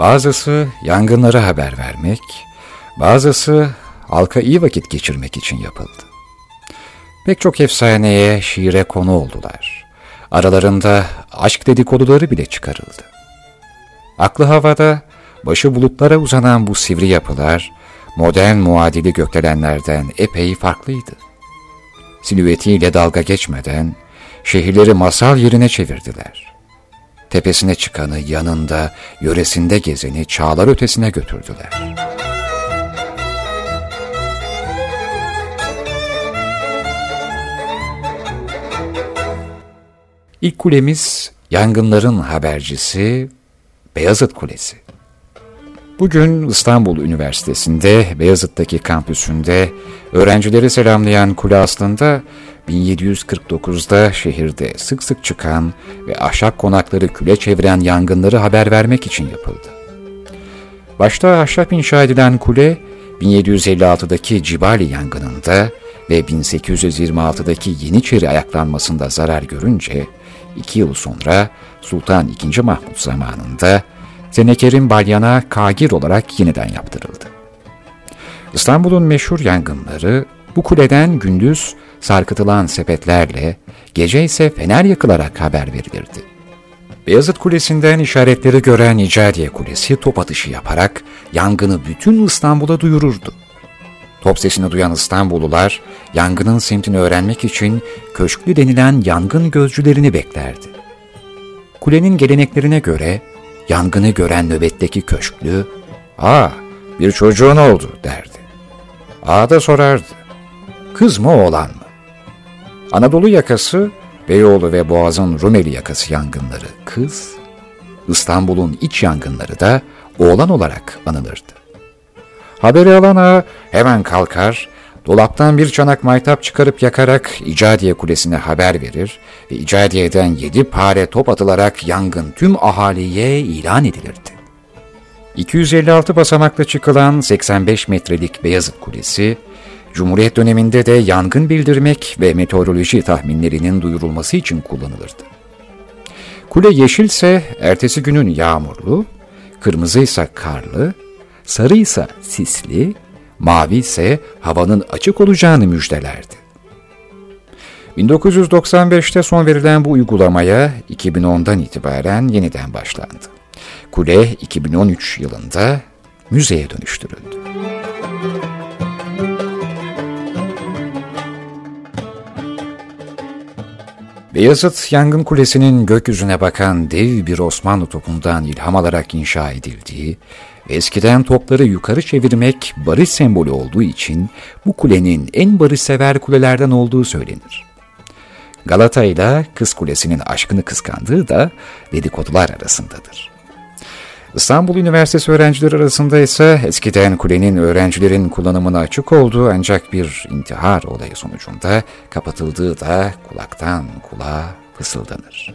Bazısı yangınları haber vermek, bazısı halka iyi vakit geçirmek için yapıldı. Pek çok efsaneye, şiire konu oldular. Aralarında aşk dedikoduları bile çıkarıldı. Aklı havada, başı bulutlara uzanan bu sivri yapılar, modern muadili gökdelenlerden epey farklıydı. Silüetiyle dalga geçmeden, şehirleri masal yerine çevirdiler. Tepesine çıkanı yanında, yöresinde gezeni çağlar ötesine götürdüler. İlk kulemiz yangınların habercisi Beyazıt Kulesi. Bugün İstanbul Üniversitesi'nde Beyazıt'taki kampüsünde öğrencileri selamlayan kule aslında 1749'da şehirde sık sık çıkan ve ahşap konakları küle çeviren yangınları haber vermek için yapıldı. Başta ahşap inşa edilen kule 1756'daki Cibali yangınında ve 1826'daki Yeniçeri ayaklanmasında zarar görünce iki yıl sonra Sultan II. Mahmut zamanında Zeneker'in balyana kagir olarak yeniden yaptırıldı. İstanbul'un meşhur yangınları bu kuleden gündüz sarkıtılan sepetlerle, gece ise fener yakılarak haber verilirdi. Beyazıt Kulesi'nden işaretleri gören İcadiye Kulesi top atışı yaparak yangını bütün İstanbul'a duyururdu. Top sesini duyan İstanbullular yangının semtini öğrenmek için köşklü denilen yangın gözcülerini beklerdi. Kulenin geleneklerine göre yangını gören nöbetteki köşklü, ''Aa, bir çocuğun oldu.'' derdi. Ağa da sorardı, ''Kız mı oğlan mı?'' Anadolu yakası, Beyoğlu ve Boğaz'ın Rumeli yakası yangınları kız, İstanbul'un iç yangınları da oğlan olarak anılırdı. Haberi alan ağa hemen kalkar, dolaptan bir çanak maytap çıkarıp yakarak İcadiye Kulesi'ne haber verir ve İcadiye'den yedi pare top atılarak yangın tüm ahaliye ilan edilirdi. 256 basamakla çıkılan 85 metrelik Beyazıt Kulesi, Cumhuriyet döneminde de yangın bildirmek ve meteoroloji tahminlerinin duyurulması için kullanılırdı. Kule yeşilse ertesi günün yağmurlu, kırmızıysa karlı, sarıysa sisli, mavi ise havanın açık olacağını müjdelerdi. 1995'te son verilen bu uygulamaya 2010'dan itibaren yeniden başlandı. Kule 2013 yılında müzeye dönüştürüldü. Beyazıt Yangın Kulesi'nin gökyüzüne bakan dev bir Osmanlı topundan ilham alarak inşa edildiği eskiden topları yukarı çevirmek barış sembolü olduğu için bu kulenin en barışsever kulelerden olduğu söylenir. Galata ile Kız Kulesi'nin aşkını kıskandığı da dedikodular arasındadır. İstanbul Üniversitesi öğrencileri arasında ise eskiden kulenin öğrencilerin kullanımına açık olduğu ancak bir intihar olayı sonucunda kapatıldığı da kulaktan kulağa fısıldanır.